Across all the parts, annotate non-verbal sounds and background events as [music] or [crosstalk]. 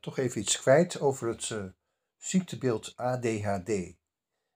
toch even iets kwijt over het uh, ziektebeeld ADHD.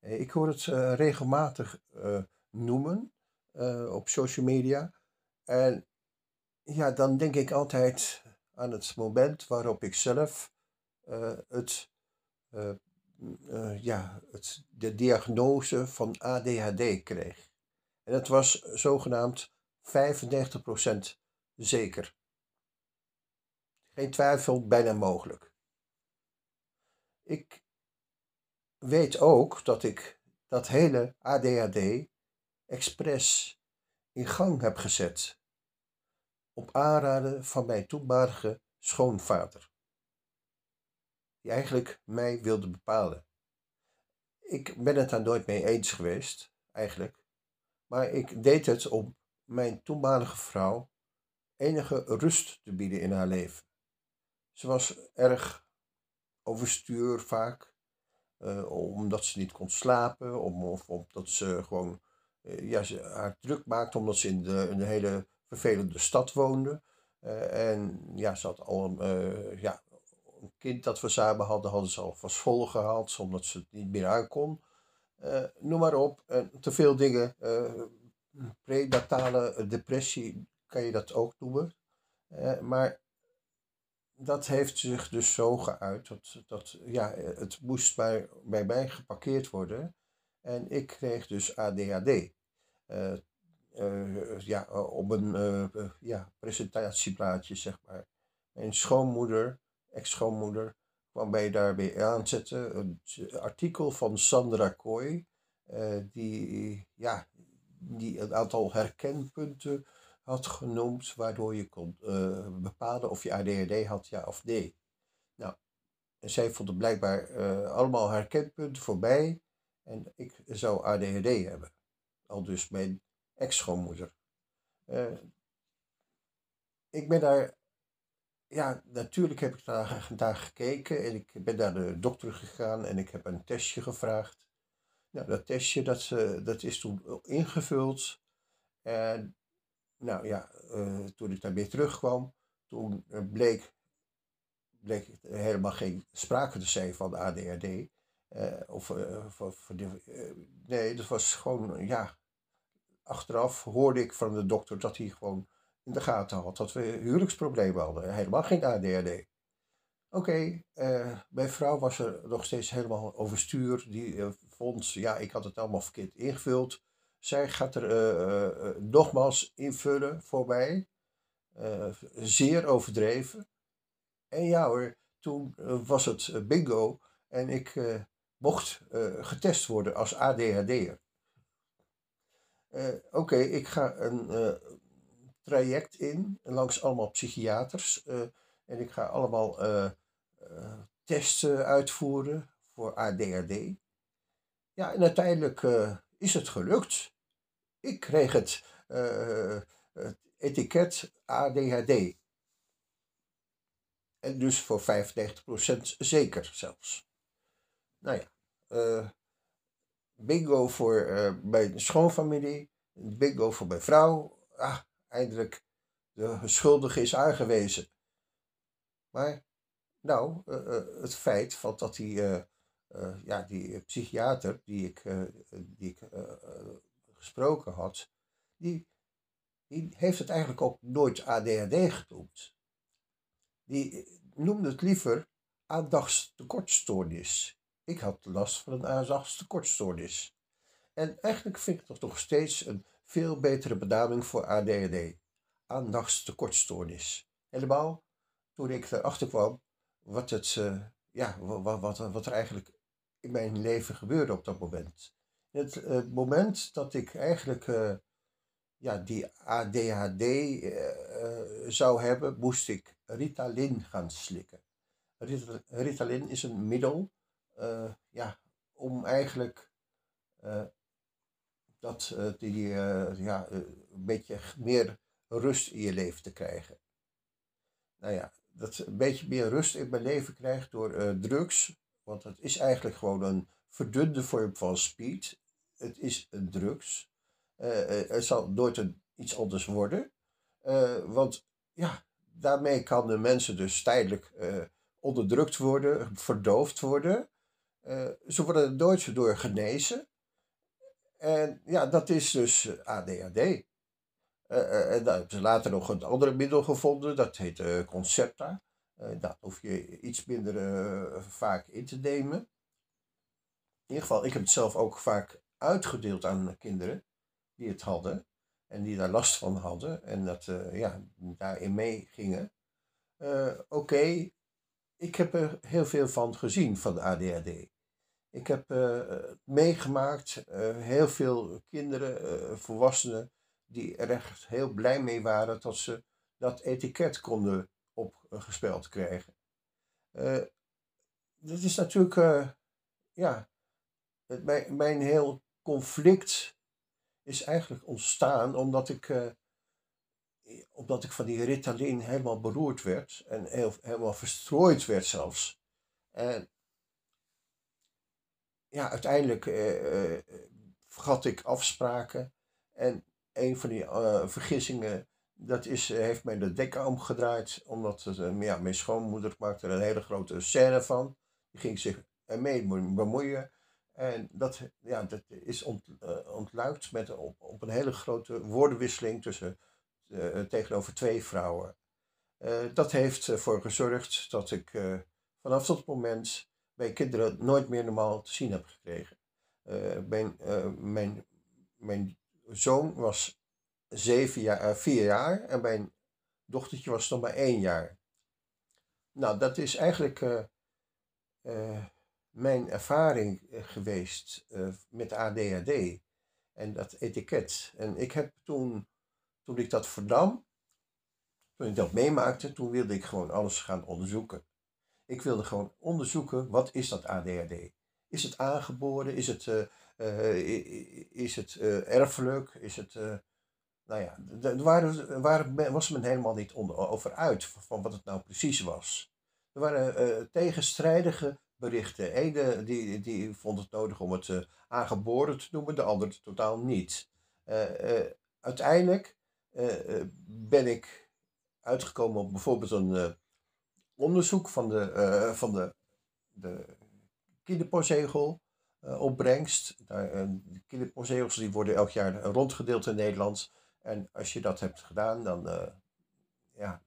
ik hoor het regelmatig noemen op social media. En ja, dan denk ik altijd aan het moment waarop ik zelf het, ja, het, de diagnose van ADHD kreeg. En het was zogenaamd 95% zeker. Geen twijfel, bijna mogelijk. Ik weet ook dat ik dat hele ADHD expres in gang heb gezet. Op aanraden van mijn toenmalige schoonvader. Die eigenlijk mij wilde bepalen. Ik ben het daar nooit mee eens geweest, eigenlijk. Maar ik deed het om mijn toenmalige vrouw enige rust te bieden in haar leven. Ze was erg overstuur vaak, uh, omdat ze niet kon slapen, of omdat ze gewoon uh, ja, ze haar druk maakte omdat ze in de, de hele vervelende stad woonde. Uh, en ja, ze had al een, ja, een kind dat we samen hadden, hadden ze al van school gehaald, omdat ze het niet meer aankon. noem maar op, te veel dingen. prenatale depressie kan je dat ook noemen. maar dat heeft zich dus zo geuit dat, dat ja, het moest bij, bij mij geparkeerd worden. En ik kreeg dus ADHD. Uh, uh, ja, op een uh, ja, presentatieplaatje, zeg maar. Mijn schoonmoeder, ex-schoonmoeder, kwam mij daarbij aanzetten. Een artikel van Sandra Kooi, die, ja, die een aantal herkenpunten had genoemd, waardoor je kon uh, bepalen of je ADHD had, ja of nee. Nou, en zij vonden blijkbaar uh, allemaal herkenpunten voorbij en ik zou ADHD hebben. Al dus mijn ex-schoonmoeder. Uh, ik ben daar, ja, natuurlijk heb ik daar, daar gekeken en ik ben naar de dokter gegaan en ik heb een testje gevraagd. Nou, dat testje, dat, dat is toen ingevuld. En nou ja, uh, toen ik daar weer terugkwam, toen uh, bleek, bleek helemaal geen sprake te zijn van ADHD. Uh, of, de, nee, dat was gewoon, ja, achteraf hoorde ik van de dokter dat hij gewoon in de gaten had dat we huwelijksproblemen hadden. Helemaal geen ADHD. Oké, mijn vrouw was er nog steeds helemaal overstuur. Die vond, ja, ik had het allemaal verkeerd ingevuld. Zij gaat er uh, uh, nogmaals invullen voor mij. zeer overdreven. En ja hoor, toen was het bingo en ik mocht getest worden als ADHD'er. Oké, ik ga een traject in langs allemaal psychiaters. en ik ga allemaal testen uitvoeren voor ADHD. Ja, en uiteindelijk is het gelukt. Ik kreeg het, uh, het etiket ADHD. En dus voor 95% zeker zelfs. Nou ja, uh, bingo voor uh, mijn schoonfamilie, bingo voor mijn vrouw. Ah, eindelijk, de schuldige is aangewezen. Maar, nou, het feit van dat die, ja, die psychiater die ik, die ik gesproken had, die, die heeft het eigenlijk ook nooit ADHD genoemd. Die noemde het liever aandachtstekortstoornis. Ik had last van een aandachtstekortstoornis. En eigenlijk vind ik het nog steeds een veel betere benaming voor ADHD. Aandachtstekortstoornis. Helemaal toen ik erachter kwam wat, het, uh, ja, wat, wat, wat er eigenlijk in mijn leven gebeurde op dat moment. Het, het moment dat ik eigenlijk uh, ja, die ADHD uh, eh, zou hebben, moest ik Ritalin gaan slikken. Ritalin is een middel ja, om eigenlijk dat, die, ja, een beetje meer rust in je leven te krijgen. Nou ja, dat een beetje meer rust in mijn leven krijgt door drugs. Want het is eigenlijk gewoon een verdunde vorm van speed het is een drugs. Uh, het zal nooit een, iets anders worden. Uh, want ja, daarmee kan de mensen dus tijdelijk onderdrukt worden, verdoofd worden. ze worden nooit door genezen. En ja, dat is dus ADHD. en dan hebben ze later nog een andere middel gevonden, dat heet Concepta. dat hoef je iets minder vaak in te nemen. In ieder geval, ik heb het zelf ook vaak uitgedeeld aan kinderen die het hadden en die daar last van hadden en dat uh, ja, daarin meegingen. Uh, Oké, ik heb er heel veel van gezien van de ADHD. Ik heb uh, meegemaakt, heel veel kinderen, volwassenen, die er echt heel blij mee waren dat ze dat etiket konden opgespeld krijgen. dat is natuurlijk, ja, mijn, mijn heel conflict is eigenlijk ontstaan omdat ik, uh, omdat ik van die Ritalin helemaal beroerd werd en helemaal verstrooid werd zelfs. En ja, uiteindelijk uh, vergat ik afspraken en een van die vergissingen, dat is, heeft mij de dek omgedraaid, omdat ja, mijn schoonmoeder maakte er een hele grote scène van. Die ging zich ermee bemoeien. En dat, ja, dat is ont, uh, ontluikt met, op, op een hele grote woordenwisseling tussen, uh, tegenover twee vrouwen. Uh, dat heeft ervoor gezorgd dat ik vanaf dat moment mijn kinderen nooit meer normaal te zien heb gekregen. mijn, mijn, mijn zoon was zeven jaar, vier jaar en mijn dochtertje was nog maar één jaar. Nou, dat is eigenlijk mijn ervaring eh, geweest uh, met ADHD en dat etiket. En ik heb toen, toen ik dat verdam, toen ik dat meemaakte, toen wilde ik gewoon alles gaan onderzoeken. Ik wilde gewoon onderzoeken, wat is dat ADHD? Is het aangeboren? Is het, uh, is het erfelijk? Is het, nou ja, er waren, waren, was men helemaal niet onder, over uit van wat het nou precies was. Er waren tegenstrijdige berichten. De ene die, die vond het nodig om het uh, aangeboren te noemen, de andere totaal niet. Uh, uh, uiteindelijk ben ik uitgekomen op bijvoorbeeld een onderzoek van de, van de, de opbrengst. de kinderpostzegels die worden elk jaar rondgedeeld in Nederland. En als je dat hebt gedaan, dan, ja,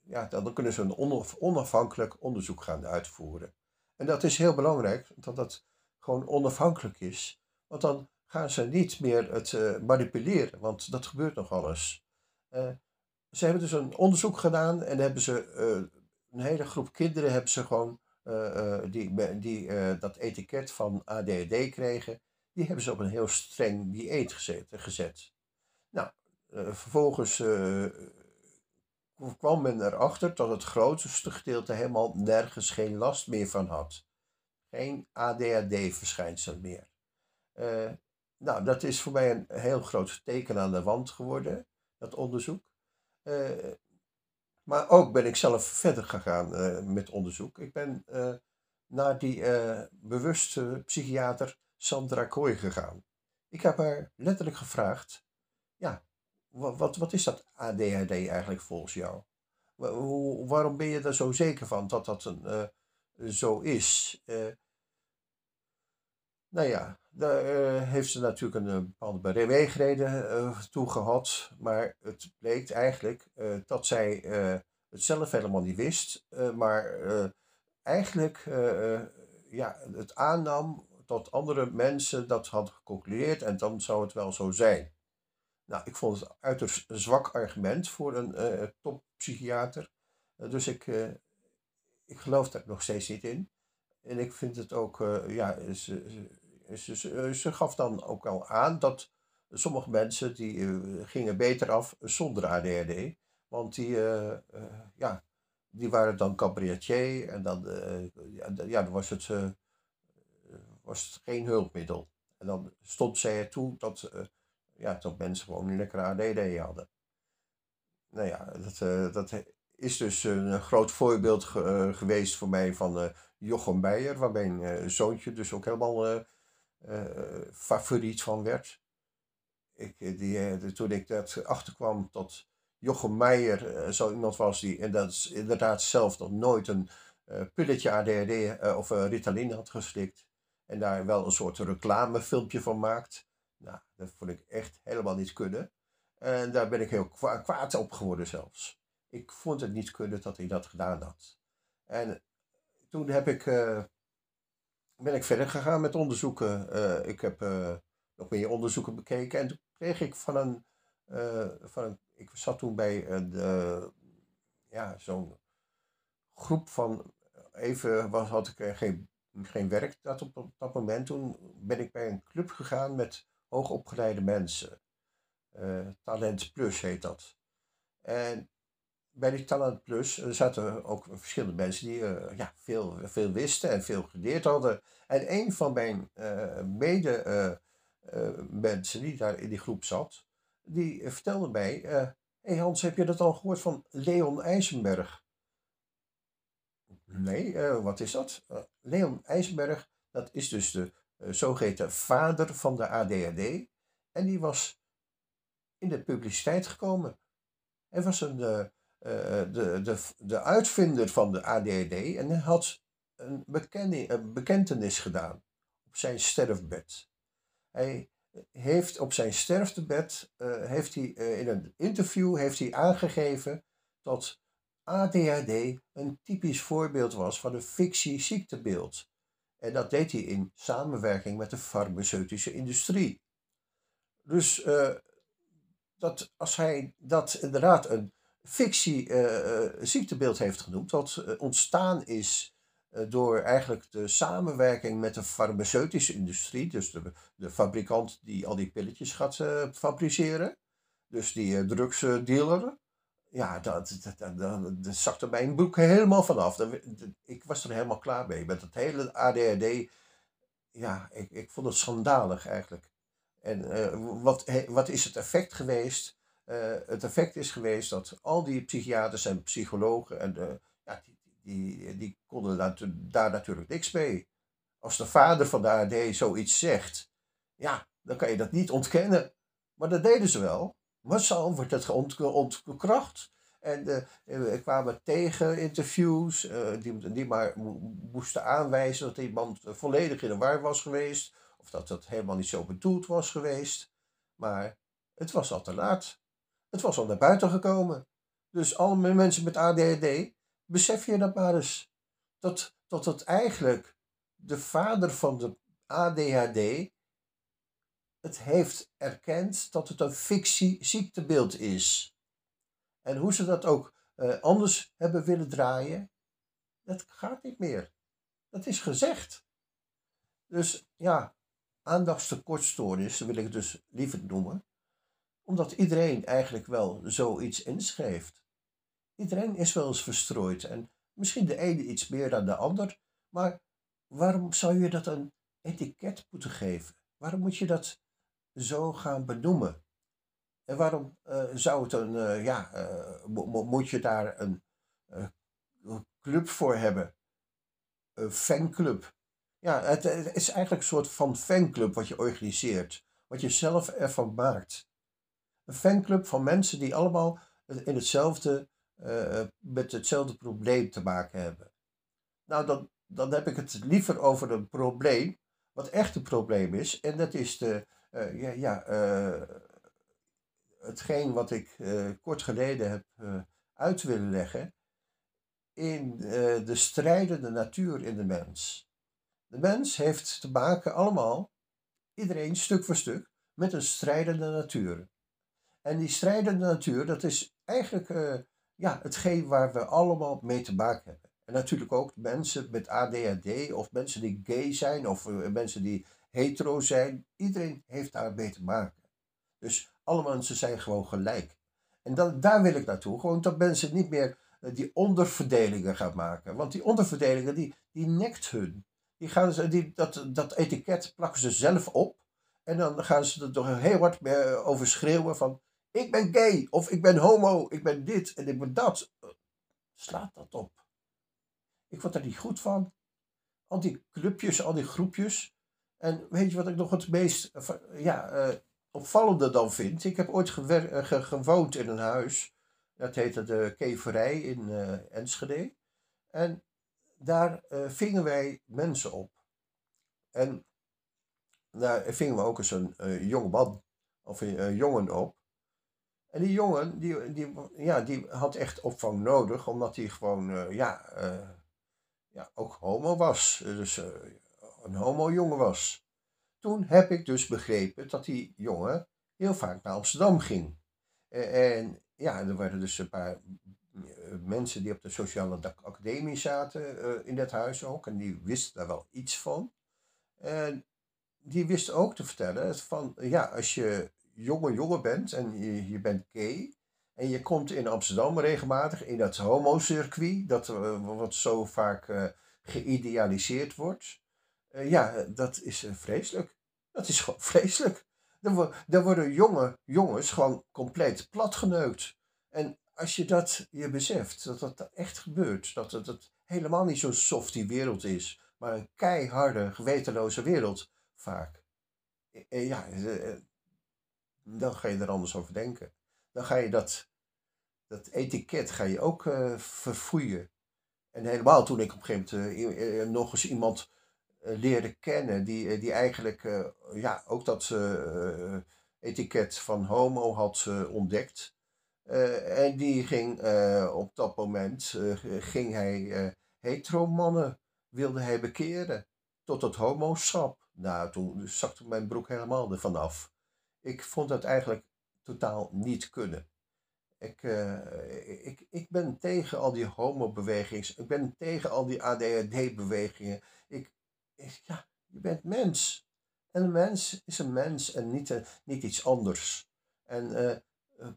ja, dan kunnen ze een onafhankelijk onderzoek gaan uitvoeren. En dat is heel belangrijk, dat dat gewoon onafhankelijk is. Want dan gaan ze niet meer het uh, manipuleren, want dat gebeurt nog alles. Uh, ze hebben dus een onderzoek gedaan en hebben ze uh, een hele groep kinderen hebben ze gewoon die, die dat etiket van ADHD kregen, die hebben ze op een heel streng dieet gezet. gezet. Nou, vervolgens kwam men erachter dat het grootste gedeelte helemaal nergens geen last meer van had. Geen ADHD-verschijnsel meer. Uh, nou, dat is voor mij een heel groot teken aan de wand geworden, dat onderzoek. Uh, maar ook ben ik zelf verder gegaan uh, met onderzoek. Ik ben naar die bewuste psychiater Sandra Kooi gegaan. Ik heb haar letterlijk gevraagd: ja, wat, wat is dat ADHD eigenlijk volgens jou? waarom ben je er zo zeker van dat dat een, uh, zo is? Uh, nou ja, daar uh, heeft ze natuurlijk een bepaalde beweegreden toe gehad. Maar het bleek eigenlijk dat zij het zelf helemaal niet wist. maar eigenlijk ja, het aannam dat andere mensen dat hadden geconcludeerd en dan zou het wel zo zijn. Nou, ik vond het uiterst een zwak argument voor een uh, toppsychiater. Uh, dus ik, uh, ik geloof daar nog steeds niet in. En ik vind het ook, ja, ze, ze, ze, gaf dan ook al aan dat sommige mensen die gingen beter af zonder ADHD. Want die, ja, die waren dan cabaretier en dan, ja, dan was, het, was het geen hulpmiddel. En dan stond zij ertoe dat ja, dat mensen gewoon een lekkere ADD hadden. Nou ja, dat, uh, dat is dus een groot voorbeeld ge, uh, geweest voor mij van Jochem Beijer, waar mijn zoontje dus ook helemaal favoriet van werd. Ik, die, toen ik dat achterkwam dat Jochem Meijer zo iemand was die en dat is inderdaad zelf nog nooit een pilletje ADHD of Ritalin had geslikt. En daar wel een soort reclamefilmpje van maakt. Nou, dat vond ik echt helemaal niet kunnen. En daar ben ik heel kwaad op geworden zelfs. Ik vond het niet kunnen dat hij dat gedaan had. En toen heb ik, ben ik verder gegaan met onderzoeken. ik heb nog meer onderzoeken bekeken. En toen kreeg ik van een, van een ik zat toen bij een, ja, zo'n groep van, even was, had ik geen, geen werk dat op, dat moment. Toen ben ik bij een club gegaan met hoogopgeleide mensen. Uh, Talent Plus heet dat. En bij die Talent Plus zaten ook verschillende mensen die uh, ja, veel, veel wisten en veel geleerd hadden. En een van mijn uh, mede mensen die daar in die groep zat, die vertelde mij, hey Hans, heb je dat al gehoord van Leon IJzenberg? Nee, wat is dat? Leon IJzenberg, dat is dus de zogeheten vader van de ADHD. En die was in de publiciteit gekomen. Hij was een, de, de, de, de uitvinder van de ADHD en hij had een, een bekentenis gedaan op zijn sterfbed. Hij heeft op zijn sterftebed, uh, heeft hij, in een interview heeft hij aangegeven dat ADHD een typisch voorbeeld was van een fictie-ziektebeeld. En dat deed hij in samenwerking met de farmaceutische industrie. Dus uh, dat als hij dat inderdaad een fictie-ziektebeeld heeft genoemd, dat ontstaan is eh, door eigenlijk de samenwerking met de farmaceutische industrie, dus de, de fabrikant die al die pilletjes gaat fabriceren, dus die drugsdealer, ja, dat, dat, dat, dat, zakte mijn boek helemaal vanaf. ik was er helemaal klaar mee met het hele ADHD. Ja, ik, ik vond het schandalig eigenlijk. En wat, wat is het effect geweest? het effect is geweest dat al die psychiaters en psychologen en ja, die, die, die konden daar, daar natuurlijk niks mee. Als de vader van de AD zoiets zegt, ja, dan kan je dat niet ontkennen. Maar dat deden ze wel. Massaal wordt het ontkracht. En uh, kwamen tegen interviews uh, die, die maar moesten aanwijzen dat iemand volledig in de war was geweest. Of dat dat helemaal niet zo bedoeld was geweest. Maar het was al te laat. Het was al naar buiten gekomen. Dus alle mensen met ADHD besef je dat maar eens. Dat, dat het eigenlijk de vader van de ADHD het heeft erkend dat het een fictie-ziektebeeld is. En hoe ze dat ook uh, anders hebben willen draaien, dat gaat niet meer. Dat is gezegd. Dus ja, aandachtstekortstoornis wil ik dus liever noemen, omdat iedereen eigenlijk wel zoiets inschrijft. Iedereen is wel eens verstrooid en misschien de ene iets meer dan de ander, maar waarom zou je dat een etiket moeten geven? Waarom moet je dat zo gaan benoemen? En waarom uh, zou het een, uh, ja, uh, moet je daar een club voor hebben? Een fanclub. Ja, het, is eigenlijk een soort van fanclub wat je organiseert, wat je zelf ervan maakt. Een fanclub van mensen die allemaal in hetzelfde met hetzelfde probleem te maken hebben. Nou, dan, dan heb ik het liever over een probleem, wat echt een probleem is. En dat is de, uh, ja, ja uh, hetgeen wat ik kort geleden heb uit willen leggen in de strijdende natuur in de mens. De mens heeft te maken allemaal, iedereen stuk voor stuk, met een strijdende natuur. En die strijdende natuur, dat is eigenlijk ja, hetgeen waar we allemaal mee te maken hebben. En natuurlijk ook mensen met ADHD of mensen die gay zijn of uh, mensen die hetero zijn. Iedereen heeft daar mee te maken. Dus alle mensen zijn gewoon gelijk. En dat, daar wil ik naartoe. Gewoon dat mensen niet meer uh, die onderverdelingen gaan maken. Want die onderverdelingen, die, die nekt hun. Die gaan ze, die, dat, dat etiket plakken ze zelf op. En dan gaan ze er toch heel hard over schreeuwen van... Ik ben gay, of ik ben homo, ik ben dit en ik ben dat. Slaat dat op. Ik word er niet goed van. Al die clubjes, al die groepjes. En weet je wat ik nog het meest ja, uh, opvallende dan vind? Ik heb ooit uh, gewoond in een huis. Dat heette de Keverij in Enschede. En daar vingen wij mensen op. En daar vingen we ook eens een jonge man of een jongen op. En die jongen, die, die, ja, die had echt opvang nodig, omdat hij gewoon, ja, ja, ook homo was. Dus een homo-jongen was. Toen heb ik dus begrepen dat die jongen heel vaak naar Amsterdam ging. En ja, er waren dus een paar mensen die op de sociale academie zaten uh, in dat huis ook. En die wisten daar wel iets van. En die wisten ook te vertellen van, ja, als je jonge jongen bent en je, je bent gay... En je komt in Amsterdam regelmatig in dat homocircuit, dat wat zo vaak geïdealiseerd wordt. Ja, dat is vreselijk. Dat is gewoon [laughs] vreselijk. Dan, worden jonge jongens gewoon compleet platgeneukt. En als je dat je beseft, dat dat echt gebeurt, dat het, het helemaal niet zo'n softie wereld is, maar een keiharde, gewetenloze wereld vaak. Ja, eh, eh, dan ga je er anders over denken. Dan ga je dat, dat etiket ga je ook uh, verfoeien. En helemaal toen ik op een gegeven moment nog eens iemand leerde kennen die, die eigenlijk ja, ook dat etiket van homo had ontdekt. En die ging op dat moment, ging hij hetero-mannen, wilde hij bekeren tot het homoschap. Nou, toen zakte mijn broek helemaal ervan af. Ik vond dat eigenlijk totaal niet kunnen. Ik, ik, ik ben tegen al die homobewegingen. Ik ben tegen al die ADHD-bewegingen. Ik, ja, je bent mens. En een mens is een mens en niet, niet iets anders. En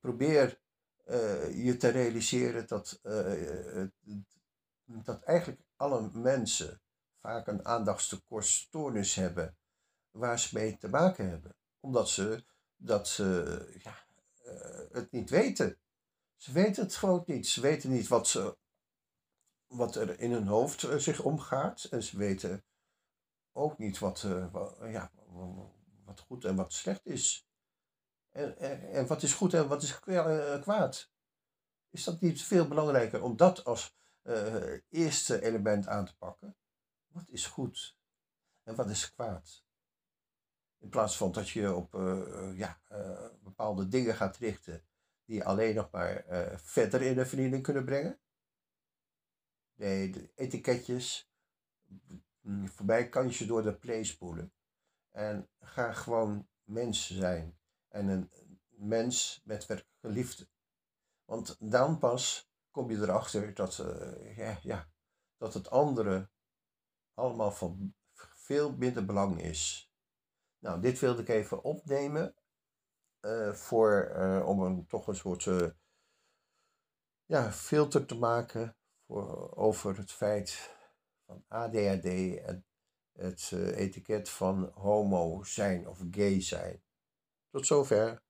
probeer uh, je te realiseren dat, dat eigenlijk alle mensen vaak een aandachtstekortstoornis hebben waar ze mee te maken hebben. Omdat ze, dat ze ja, het niet weten. Ze weten het gewoon niet. Ze weten niet wat, ze, wat er in hun hoofd zich omgaat. En ze weten ook niet wat, wat, ja, wat goed en wat slecht is. En, en, wat is goed en wat is eh, kwaad? Is dat niet veel belangrijker om dat als uh, eerste element aan te pakken? Wat is goed en wat is kwaad? In plaats van dat je op ja, bepaalde dingen gaat richten die alleen nog maar verder in de vernieling kunnen brengen. Nee, de etiketjes, voorbij kan je door de play spoelen. En ga gewoon mens zijn en een mens met werkelijke liefde. Want dan pas kom je erachter dat, uh, ja, ja, dat het andere allemaal van veel minder belang is. Nou, dit wilde ik even opnemen uh, voor, uh, om een, toch een soort ja, filter te maken voor, over het feit van ADHD en het eh, etiket van homo zijn of gay zijn. Tot zover.